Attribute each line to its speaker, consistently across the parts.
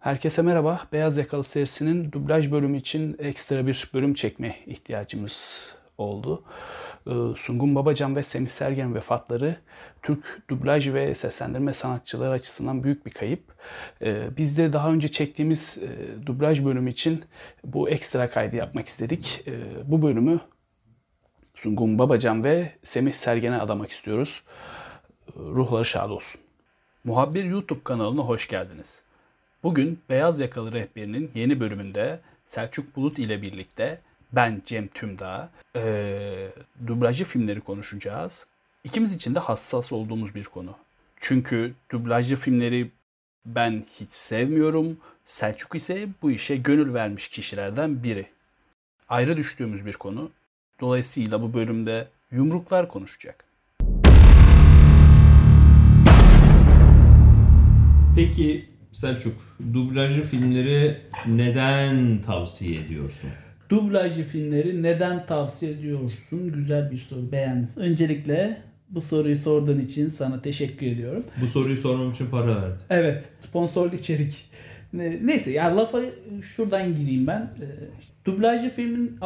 Speaker 1: Herkese merhaba. Beyaz Yakalı serisinin dublaj bölümü için ekstra bir bölüm çekme ihtiyacımız oldu. Ee, Sungun Babacan ve Semih Sergen vefatları Türk dublaj ve seslendirme sanatçıları açısından büyük bir kayıp. Ee, biz de daha önce çektiğimiz e, dublaj bölümü için bu ekstra kaydı yapmak istedik. Ee, bu bölümü Sungun Babacan ve Semih Sergen'e adamak istiyoruz. Ruhları şad olsun. Muhabbir YouTube kanalına hoş geldiniz. Bugün Beyaz Yakalı Rehberi'nin yeni bölümünde Selçuk Bulut ile birlikte ben Cem Tümdağ e, dublajlı filmleri konuşacağız. İkimiz için de hassas olduğumuz bir konu. Çünkü dublajlı filmleri ben hiç sevmiyorum. Selçuk ise bu işe gönül vermiş kişilerden biri. Ayrı düştüğümüz bir konu. Dolayısıyla bu bölümde yumruklar konuşacak.
Speaker 2: Peki Selçuk, dublajlı filmleri neden tavsiye ediyorsun?
Speaker 3: Dublajlı filmleri neden tavsiye ediyorsun? Güzel bir soru. Beğendim. Öncelikle bu soruyu sorduğun için sana teşekkür ediyorum.
Speaker 2: Bu soruyu sormam için para verdi.
Speaker 3: Evet. Sponsorlu içerik. Neyse ya lafa şuradan gireyim ben. E, dublajlı filmin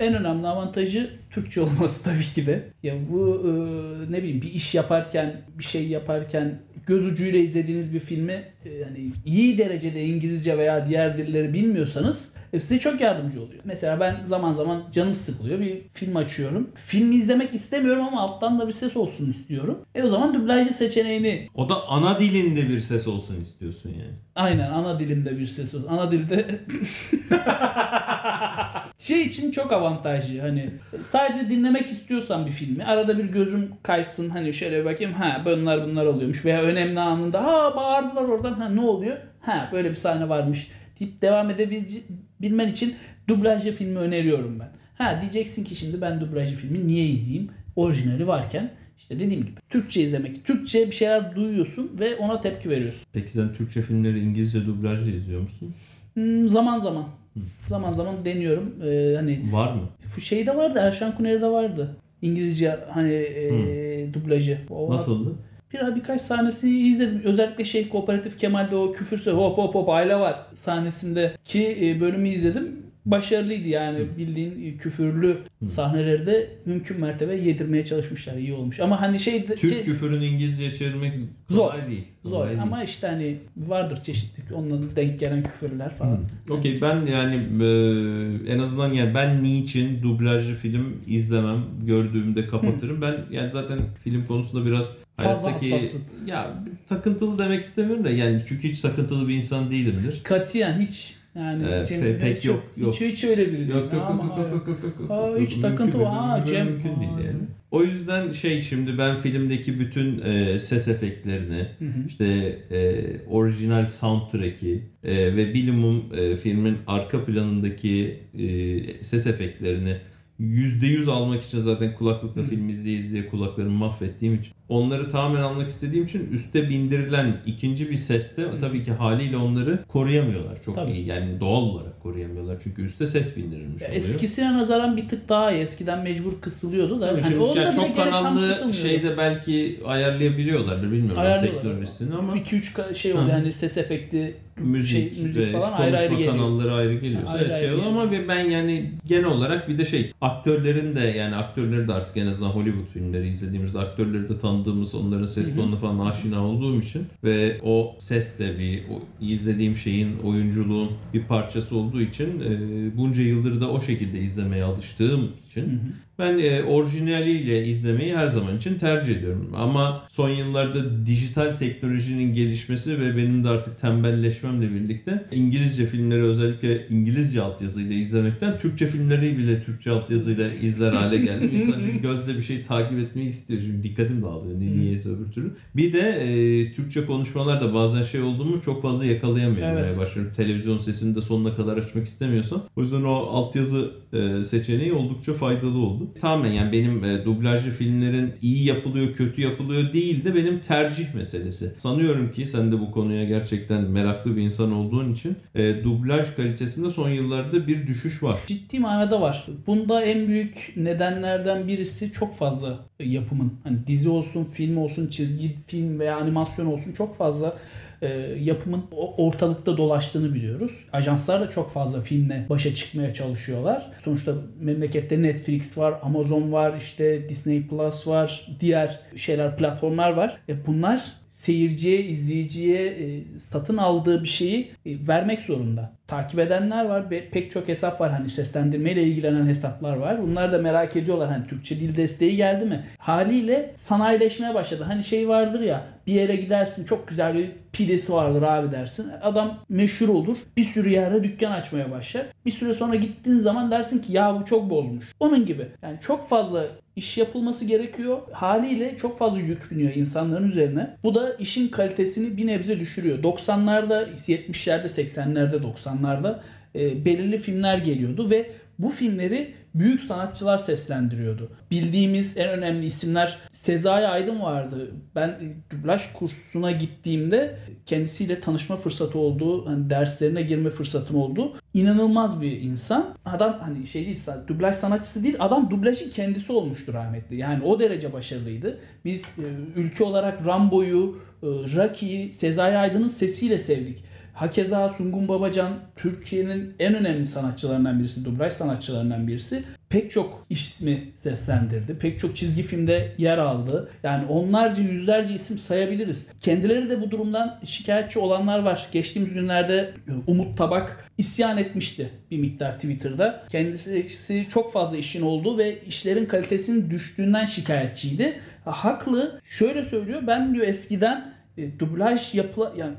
Speaker 3: en önemli avantajı Türkçe olması tabii ki de. Ya bu e, ne bileyim bir iş yaparken, bir şey yaparken göz ucuyla izlediğiniz bir filmi yani iyi derecede İngilizce veya diğer dilleri bilmiyorsanız size çok yardımcı oluyor. Mesela ben zaman zaman canım sıkılıyor. Bir film açıyorum. Filmi izlemek istemiyorum ama alttan da bir ses olsun istiyorum. E o zaman dublajlı seçeneğini...
Speaker 2: O da ana dilinde bir ses olsun istiyorsun yani.
Speaker 3: Aynen ana dilimde bir ses olsun. Ana dilde... şey için çok avantajlı. Hani sadece dinlemek istiyorsan bir filmi arada bir gözüm kaysın hani şöyle bir bakayım ha bunlar bunlar oluyormuş veya önemli anında ha bağırdılar oradan ha ne oluyor? Ha böyle bir sahne varmış deyip devam edebilmen için dublajlı filmi öneriyorum ben. Ha diyeceksin ki şimdi ben dublajlı filmi niye izleyeyim? Orijinali varken işte dediğim gibi Türkçe izlemek. Türkçe bir şeyler duyuyorsun ve ona tepki veriyorsun.
Speaker 2: Peki sen Türkçe filmleri İngilizce dublajlı izliyor musun?
Speaker 3: Hmm, zaman zaman. Zaman zaman deniyorum. Ee, hani
Speaker 2: Var mı?
Speaker 3: Şeyde vardı. Erşan Kuneri'de vardı. İngilizce hani e, dublajı.
Speaker 2: O Nasıldı?
Speaker 3: Bir birkaç sahnesini izledim. Özellikle şey Kooperatif Kemal'de o küfürse hop hop hop aile var sahnesinde ki e, bölümü izledim başarılıydı yani bildiğin küfürlü sahneleri de mümkün mertebe yedirmeye çalışmışlar iyi olmuş ama hani şey
Speaker 2: Türk ki, küfürünü İngilizce'ye çevirmek zor, değil.
Speaker 3: Kolay zor değil. ama işte hani vardır çeşitli onunla denk gelen küfürler falan.
Speaker 2: Okey ben yani e, en azından yani ben niçin dublajlı film izlemem gördüğümde kapatırım. Hı. Ben yani zaten film konusunda biraz hayattaki hassasın. ya takıntılı demek istemiyorum da yani çünkü hiç takıntılı bir insan değilimdir.
Speaker 3: Katiyen hiç yani ee, Cem pe- pek yok, yok. Hiç, hiç öyle biri değil. Yok yok yok yok yok yok yok. Aa, hiç takıntı var. Aa Cem. Mümkün değil yani.
Speaker 2: O yüzden şey şimdi ben filmdeki bütün e, ses efektlerini, hı hı. işte e, orijinal soundtrack'i e, ve bilimum e, filmin arka planındaki e, ses efektlerini %100 almak için zaten kulaklıkla film izleye izleye kulaklarımı mahvettiğim için onları tamamen almak istediğim için üste bindirilen ikinci bir seste Hı. tabii ki haliyle onları koruyamıyorlar. Çok tabii. iyi yani doğal olarak koruyamıyorlar. Çünkü üste ses bindirilmiş oluyor.
Speaker 3: Eskisine nazaran bir tık daha iyi. Eskiden mecbur kısılıyordu da. Tabii
Speaker 2: hani şimdi, yani çok kanallı şeyde belki ayarlayabiliyorlardır bilmiyorum teknolojisini ama
Speaker 3: 2-3 şey oluyor yani ses efekti
Speaker 2: müzik, şey, müzik falan ayrı ayrı geliyor. kanalları ayrı geliyor. Ayrı ayrı şey geliyor. ama ben yani genel olarak bir de şey aktörlerin de yani aktörleri de artık en azından Hollywood filmleri izlediğimizde aktörleri de tanıdığımız onların ses tonuna falan aşina olduğum için ve o ses de bir o izlediğim şeyin oyunculuğun bir parçası olduğu için e, bunca yıldır da o şekilde izlemeye alıştığım için hı hı. ben e, orijinaliyle izlemeyi her zaman için tercih ediyorum. Ama son yıllarda dijital teknolojinin gelişmesi ve benim de artık tembelleşmemle birlikte İngilizce filmleri özellikle İngilizce altyazıyla izlemekten Türkçe filmleri bile Türkçe altyazıyla izler hale geldim. İnsan gözle bir şey takip etmeyi istiyor. Çünkü dikkatim dağılıyor ne niyeyse öbür türlü. Bir de e, Türkçe konuşmalar da bazen şey oldu mu çok fazla yakalayamıyorum. Evet. başlıyorum. Televizyon sesini de sonuna kadar açmak istemiyorsam. O yüzden o altyazı e, seçeneği oldukça faydalı oldu. Tamamen yani benim e, dublajlı filmlerin iyi yapılıyor, kötü yapılıyor değil de benim tercih meselesi. Sanıyorum ki sen de bu konuya gerçekten meraklı bir insan olduğun için e, dublaj kalitesinde son yıllarda bir düşüş var.
Speaker 3: Ciddi manada var. Bunda en büyük nedenlerden birisi çok fazla yapımın. Hani dizi olsun, film olsun, çizgi film veya animasyon olsun çok fazla e, yapımın ortalıkta dolaştığını biliyoruz. Ajanslar da çok fazla filmle başa çıkmaya çalışıyorlar. Sonuçta memlekette Netflix var, Amazon var, işte Disney Plus var, diğer şeyler platformlar var. E, bunlar seyirciye, izleyiciye e, satın aldığı bir şeyi e, vermek zorunda. Takip edenler var ve pek çok hesap var. Hani seslendirmeyle ilgilenen hesaplar var. Bunlar da merak ediyorlar hani Türkçe dil desteği geldi mi? Haliyle sanayileşmeye başladı. Hani şey vardır ya bir yere gidersin çok güzel bir pidesi vardır abi dersin. Adam meşhur olur. Bir sürü yerde dükkan açmaya başlar. Bir süre sonra gittiğin zaman dersin ki ya bu çok bozmuş. Onun gibi. Yani çok fazla iş yapılması gerekiyor. Haliyle çok fazla yük biniyor insanların üzerine. Bu da işin kalitesini bir nebze düşürüyor. 90'larda, 70'lerde, 80'lerde, 90'larda e, belirli filmler geliyordu ve bu filmleri büyük sanatçılar seslendiriyordu. Bildiğimiz en önemli isimler Sezai Aydın vardı. Ben dublaj kursuna gittiğimde kendisiyle tanışma fırsatı oldu. Hani derslerine girme fırsatım oldu. İnanılmaz bir insan. Adam hani şey değil sadece dublaj sanatçısı değil adam dublajın kendisi olmuştu rahmetli. Yani o derece başarılıydı. Biz e, ülke olarak Rambo'yu, e, Rocky'yi Sezai Aydın'ın sesiyle sevdik. Hakeza Sungun Babacan Türkiye'nin en önemli sanatçılarından birisi, dublaj sanatçılarından birisi. Pek çok ismi seslendirdi. Pek çok çizgi filmde yer aldı. Yani onlarca yüzlerce isim sayabiliriz. Kendileri de bu durumdan şikayetçi olanlar var. Geçtiğimiz günlerde e, Umut Tabak isyan etmişti bir miktar Twitter'da. Kendisi çok fazla işin olduğu ve işlerin kalitesinin düştüğünden şikayetçiydi. Haklı. Şöyle söylüyor. Ben diyor eskiden e, dublaj yapıla yani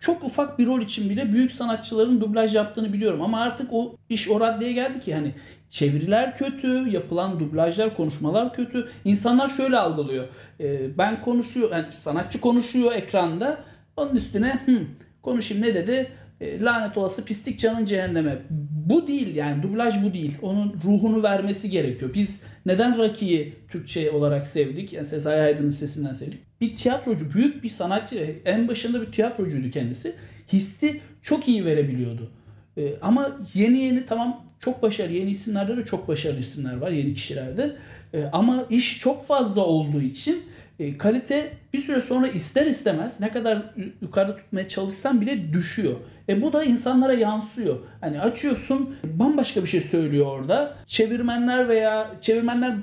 Speaker 3: çok ufak bir rol için bile büyük sanatçıların dublaj yaptığını biliyorum. Ama artık o iş o raddeye geldi ki hani çeviriler kötü, yapılan dublajlar, konuşmalar kötü. İnsanlar şöyle algılıyor. E, ben konuşuyor, yani sanatçı konuşuyor ekranda. Onun üstüne Hı, konuşayım ne dedi? E, lanet olası pislik canın cehenneme. Bu değil yani dublaj bu değil. Onun ruhunu vermesi gerekiyor. Biz neden Rocky'yi Türkçe olarak sevdik? Yani Sezai Aydın'ın sesinden sevdik. Bir tiyatrocu, büyük bir sanatçı. En başında bir tiyatrocuydu kendisi. Hissi çok iyi verebiliyordu. E, ama yeni yeni tamam çok başarılı. Yeni isimlerde de çok başarılı isimler var. Yeni kişilerde. E, ama iş çok fazla olduğu için e, kalite bir süre sonra ister istemez ne kadar yukarıda tutmaya çalışsan bile düşüyor. E bu da insanlara yansıyor. Hani açıyorsun bambaşka bir şey söylüyor orada. Çevirmenler veya çevirmenler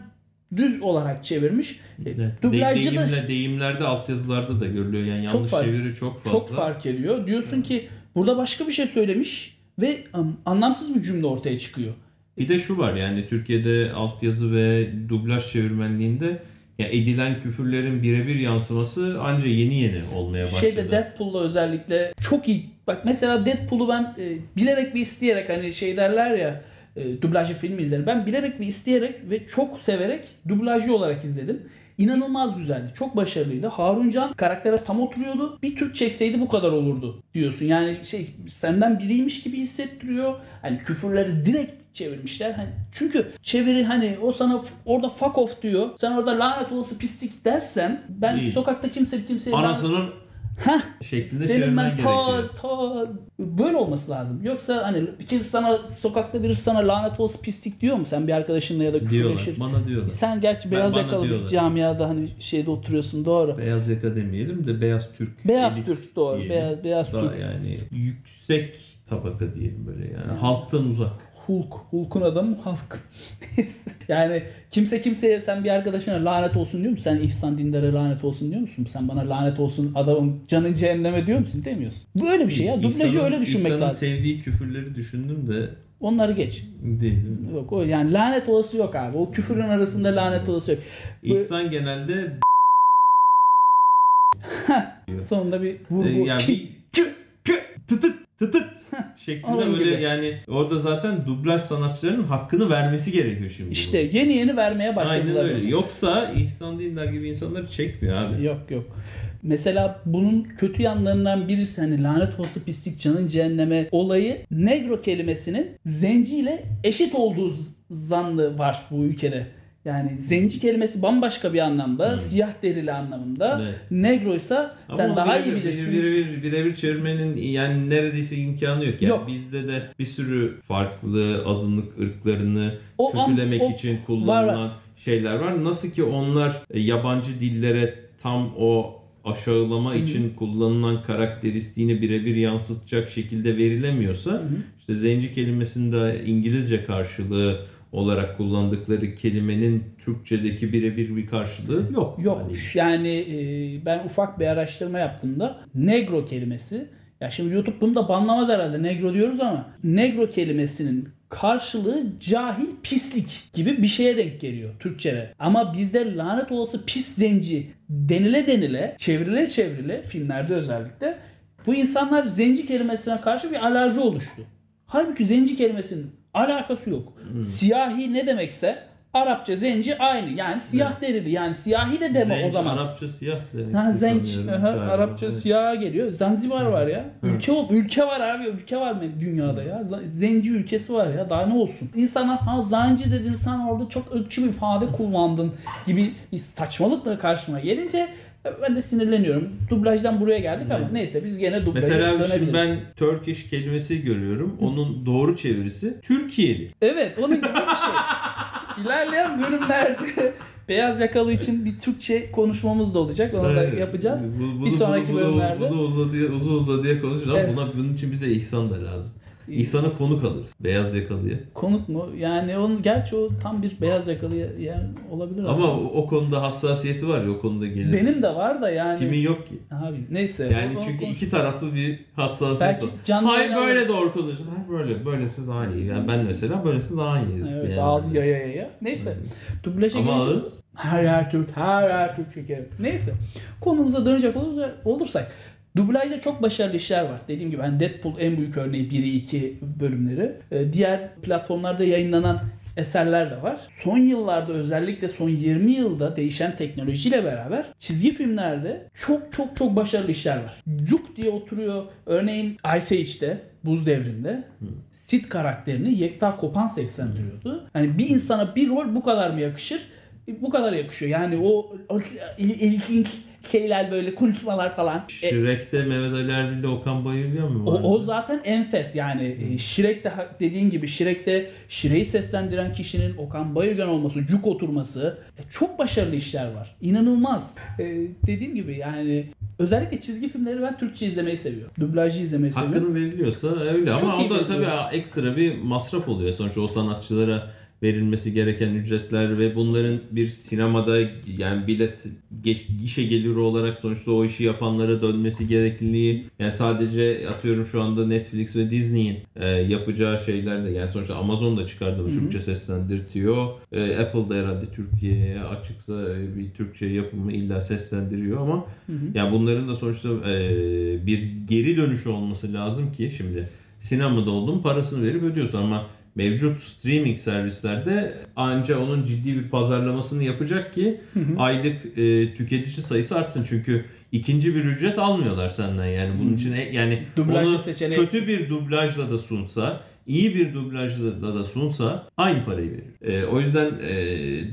Speaker 3: düz olarak çevirmiş.
Speaker 2: E, dublajcı de, deyimle, deyimlerde altyazılarda da görülüyor. Yani yanlış fark, çeviri çok fazla.
Speaker 3: Çok fark ediyor. Diyorsun evet. ki burada başka bir şey söylemiş ve anlamsız bir cümle ortaya çıkıyor.
Speaker 2: Bir de şu var yani Türkiye'de altyazı ve dublaj çevirmenliğinde ya edilen küfürlerin birebir yansıması anca yeni yeni olmaya başladı.
Speaker 3: Şeyde Deadpool'da özellikle çok iyi. Bak mesela Deadpool'u ben e, bilerek ve isteyerek hani şey derler ya e, dublajlı filmi izlerim. Ben bilerek ve isteyerek ve çok severek dublajlı olarak izledim. İnanılmaz güzeldi. Çok başarılıydı. Harun Can karaktere tam oturuyordu. Bir Türk çekseydi bu kadar olurdu diyorsun. Yani şey senden biriymiş gibi hissettiriyor. Hani küfürleri direkt çevirmişler. Hani çünkü çeviri hani o sana orada fuck off diyor. Sen orada lanet olası pislik dersen ben Değil. sokakta kimse kimseye
Speaker 2: anasının Heh, şeklinde senin ben ta, ta
Speaker 3: böyle olması lazım. Yoksa hani bir sana sokakta birisi sana lanet olsun pislik diyor mu? Sen bir arkadaşınla ya da küfürleşir.
Speaker 2: Bana diyorlar.
Speaker 3: Sen gerçi beyaz ben, yakalı bir camiada hani şeyde oturuyorsun doğru.
Speaker 2: Beyaz yaka demeyelim de beyaz Türk.
Speaker 3: Beyaz Türk doğru. Diyelim. Beyaz, beyaz
Speaker 2: Daha
Speaker 3: Türk.
Speaker 2: Yani yüksek tabaka diyelim böyle yani. Halktan uzak.
Speaker 3: Hulk. Hulk'un adamı Hulk. yani kimse kimseye sen bir arkadaşına lanet olsun diyor musun? Sen İhsan Dindar'a lanet olsun diyor musun? Sen bana lanet olsun adamın canın cehenneme diyor musun? Demiyorsun. Bu öyle bir şey ya. Dublajı öyle düşünmek lazım.
Speaker 2: sevdiği küfürleri düşündüm de
Speaker 3: Onları geç.
Speaker 2: Değil.
Speaker 3: Yok o yani lanet olası yok abi. O küfürün arasında lanet olası yok.
Speaker 2: İhsan genelde
Speaker 3: sonunda bir vurgu. Ee,
Speaker 2: yani bir... tıtıt tıtıt şeklinde böyle gibi. yani orada zaten dublaj sanatçılarının hakkını vermesi gerekiyor şimdi.
Speaker 3: İşte bunu. yeni yeni vermeye başladılar.
Speaker 2: Aynen öyle. Yoksa İhsan Dindar gibi insanları çekmiyor abi.
Speaker 3: Yok yok. Mesela bunun kötü yanlarından birisi hani lanet olası pislik canın cehenneme olayı negro kelimesinin zenciyle eşit olduğu zannı var bu ülkede. Yani zenci kelimesi bambaşka bir anlamda, evet. siyah derili anlamında. Evet. Negroysa sen Ama daha iyi bilirsin.
Speaker 2: Birebir birebir çevirmenin yani neredeyse imkanı yok. Yani yok. bizde de bir sürü farklı azınlık ırklarını o, kötülemek o, için kullanılan var. şeyler var. Nasıl ki onlar e, yabancı dillere tam o aşağılama Hı-hı. için kullanılan karakteristiğini birebir yansıtacak şekilde verilemiyorsa Hı-hı. işte zenci kelimesinde İngilizce karşılığı olarak kullandıkları kelimenin Türkçedeki birebir bir karşılığı yok.
Speaker 3: Yok. Yani, yani e, ben ufak bir araştırma yaptığımda negro kelimesi ya şimdi YouTube bunu da banlamaz herhalde negro diyoruz ama negro kelimesinin karşılığı cahil pislik gibi bir şeye denk geliyor Türkçe'de. Ama bizde lanet olası pis zenci denile denile çevrile çevrile filmlerde özellikle bu insanlar zenci kelimesine karşı bir alerji oluştu. Halbuki zenci kelimesinin alakası yok. Hmm. Siyahi ne demekse Arapça zenci aynı. Yani siyah derili. Yani siyahi de deme zenci, o zaman.
Speaker 2: Arapça siyah demek.
Speaker 3: Ha, zenci. Arapça evet. siyah geliyor. Zanzibar var ya. Ülke ülke var abi. Ülke var mı dünyada ya. Zenci ülkesi var ya. Daha ne olsun. İnsanlar ha zenci dedin sen orada çok ırkçı bir ifade kullandın gibi bir saçmalıkla karşıma gelince ben de sinirleniyorum. Dublajdan buraya geldik ama neyse biz gene dublaja Mesela dönebiliriz.
Speaker 2: ben Turkish kelimesi görüyorum. Onun doğru çevirisi Türkiye'li.
Speaker 3: Evet onun gibi bir şey. İlerleyen bölümlerde beyaz yakalı için bir Türkçe konuşmamız da olacak. Onu da yapacağız. Bu, bunu, bir sonraki bunu, bölümlerde.
Speaker 2: Bunu uzadıya, uzun uzadıya konuşacağız. Evet. Buna, bunun için bize ihsan da lazım. İhsan'a konuk alırız. Beyaz yakalıya.
Speaker 3: Konuk mu? Yani onun gerçi o tam bir beyaz yakalı yani olabilir
Speaker 2: aslında. Ama o, konuda hassasiyeti var ya o konuda gelir.
Speaker 3: Benim de var da yani.
Speaker 2: Kimin yok ki?
Speaker 3: Abi neyse.
Speaker 2: Yani o, çünkü iki taraflı bir hassasiyet Belki var. Canlı Hayır böyle alırız. doğru konuşun. Hayır böyle. Böylesi daha iyi. Yani ben mesela böylesi daha iyi.
Speaker 3: Evet yani. ağzı yaya yaya. Neyse. Evet. Dublaja Ama ağız her yer Türk, her yer Türk şekerim. Neyse. Konumuza dönecek olursak Dublajda çok başarılı işler var. Dediğim gibi hani Deadpool en büyük örneği 1'i 2 bölümleri. Ee, diğer platformlarda yayınlanan eserler de var. Son yıllarda özellikle son 20 yılda değişen teknolojiyle beraber çizgi filmlerde çok çok çok başarılı işler var. Cuk diye oturuyor. Örneğin Ice Age'de Buz Devri'nde Sid karakterini Yekta Kopan seslendiriyordu. Hani bir insana bir rol bu kadar mı yakışır? Bu kadar yakışıyor. Yani o, o ilginç şeyler böyle konuşmalar falan.
Speaker 2: E, Shrek'te e, Mehmet Ali Erbil Okan mi
Speaker 3: var? O, o zaten enfes yani e, Shrek'te dediğin gibi Shrek'te Shrek'i seslendiren kişinin Okan Bayülgen olması, cuk oturması e, çok başarılı işler var. İnanılmaz. E, dediğim gibi yani Özellikle çizgi filmleri ben Türkçe izlemeyi seviyorum. Dublajı izlemeyi
Speaker 2: Hakkını
Speaker 3: seviyorum.
Speaker 2: Hakkını veriliyorsa öyle Çok ama o da tabii ekstra bir masraf oluyor. Sonuçta o sanatçılara verilmesi gereken ücretler ve bunların bir sinemada yani bilet geç, gişe geliri olarak sonuçta o işi yapanlara dönmesi gerekliliği yani sadece atıyorum şu anda Netflix ve Disney'in e, yapacağı şeyler de yani sonuçta Amazon da çıkardı ve Türkçe seslendirtiyor. E, Apple da herhalde Türkiye'ye açıksa e, bir Türkçe yapımı illa seslendiriyor ama hı hı. yani bunların da sonuçta e, bir geri dönüşü olması lazım ki şimdi sinemada olduğun parasını verip ödüyorsun ama mevcut streaming servislerde anca onun ciddi bir pazarlamasını yapacak ki hı hı. aylık e, tüketici sayısı artsın. Çünkü ikinci bir ücret almıyorlar senden yani. Bunun için e, yani Dublajı onu seçenek. kötü bir dublajla da sunsa iyi bir dublajla da sunsa aynı parayı verir. E, o yüzden e,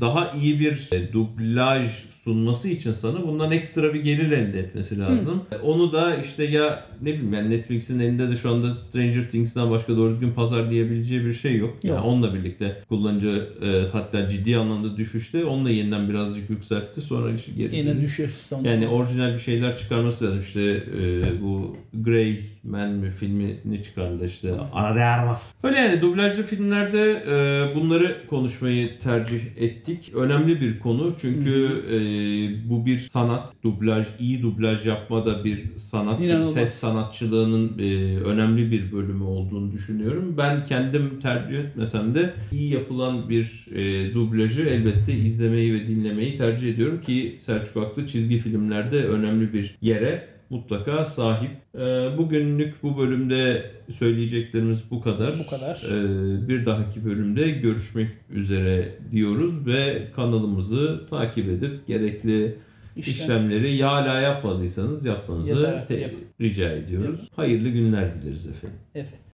Speaker 2: daha iyi bir e, dublaj sunması için sana bundan ekstra bir gelir elde etmesi lazım. Hı. Onu da işte ya ne bileyim yani Netflix'in elinde de şu anda Stranger Things'ten başka doğru düzgün pazarlayabileceği bir şey yok. yok. Yani onunla birlikte kullanıcı e, hatta ciddi anlamda düşüşte onunla yeniden birazcık yükseltti. Sonra işte
Speaker 3: geri Yine düşüş.
Speaker 2: Yani orijinal bir şeyler çıkarması lazım. İşte e, bu Grey Man mi filmini çıkardı işte. Araraf. Öyle yani dublajlı filmlerde e, bunları konuşmayı tercih ettik. Önemli bir konu çünkü e, bu bir sanat. Dublaj, iyi dublaj yapma da bir sanat. İnanılmaz. Ses sanatçılığının e, önemli bir bölümü olduğunu düşünüyorum. Ben kendim tercih etmesem de iyi yapılan bir e, dublajı elbette izlemeyi ve dinlemeyi tercih ediyorum ki Selçuk Aklı çizgi filmlerde önemli bir yere mutlaka sahip. E, bugünlük bu bölümde söyleyeceklerimiz bu kadar.
Speaker 3: Bu kadar.
Speaker 2: Bir dahaki bölümde görüşmek üzere diyoruz ve kanalımızı takip edip gerekli İşlem. işlemleri hala yapmadıysanız yapmanızı te- rica ediyoruz. Evet. Hayırlı günler dileriz efendim.
Speaker 3: Evet.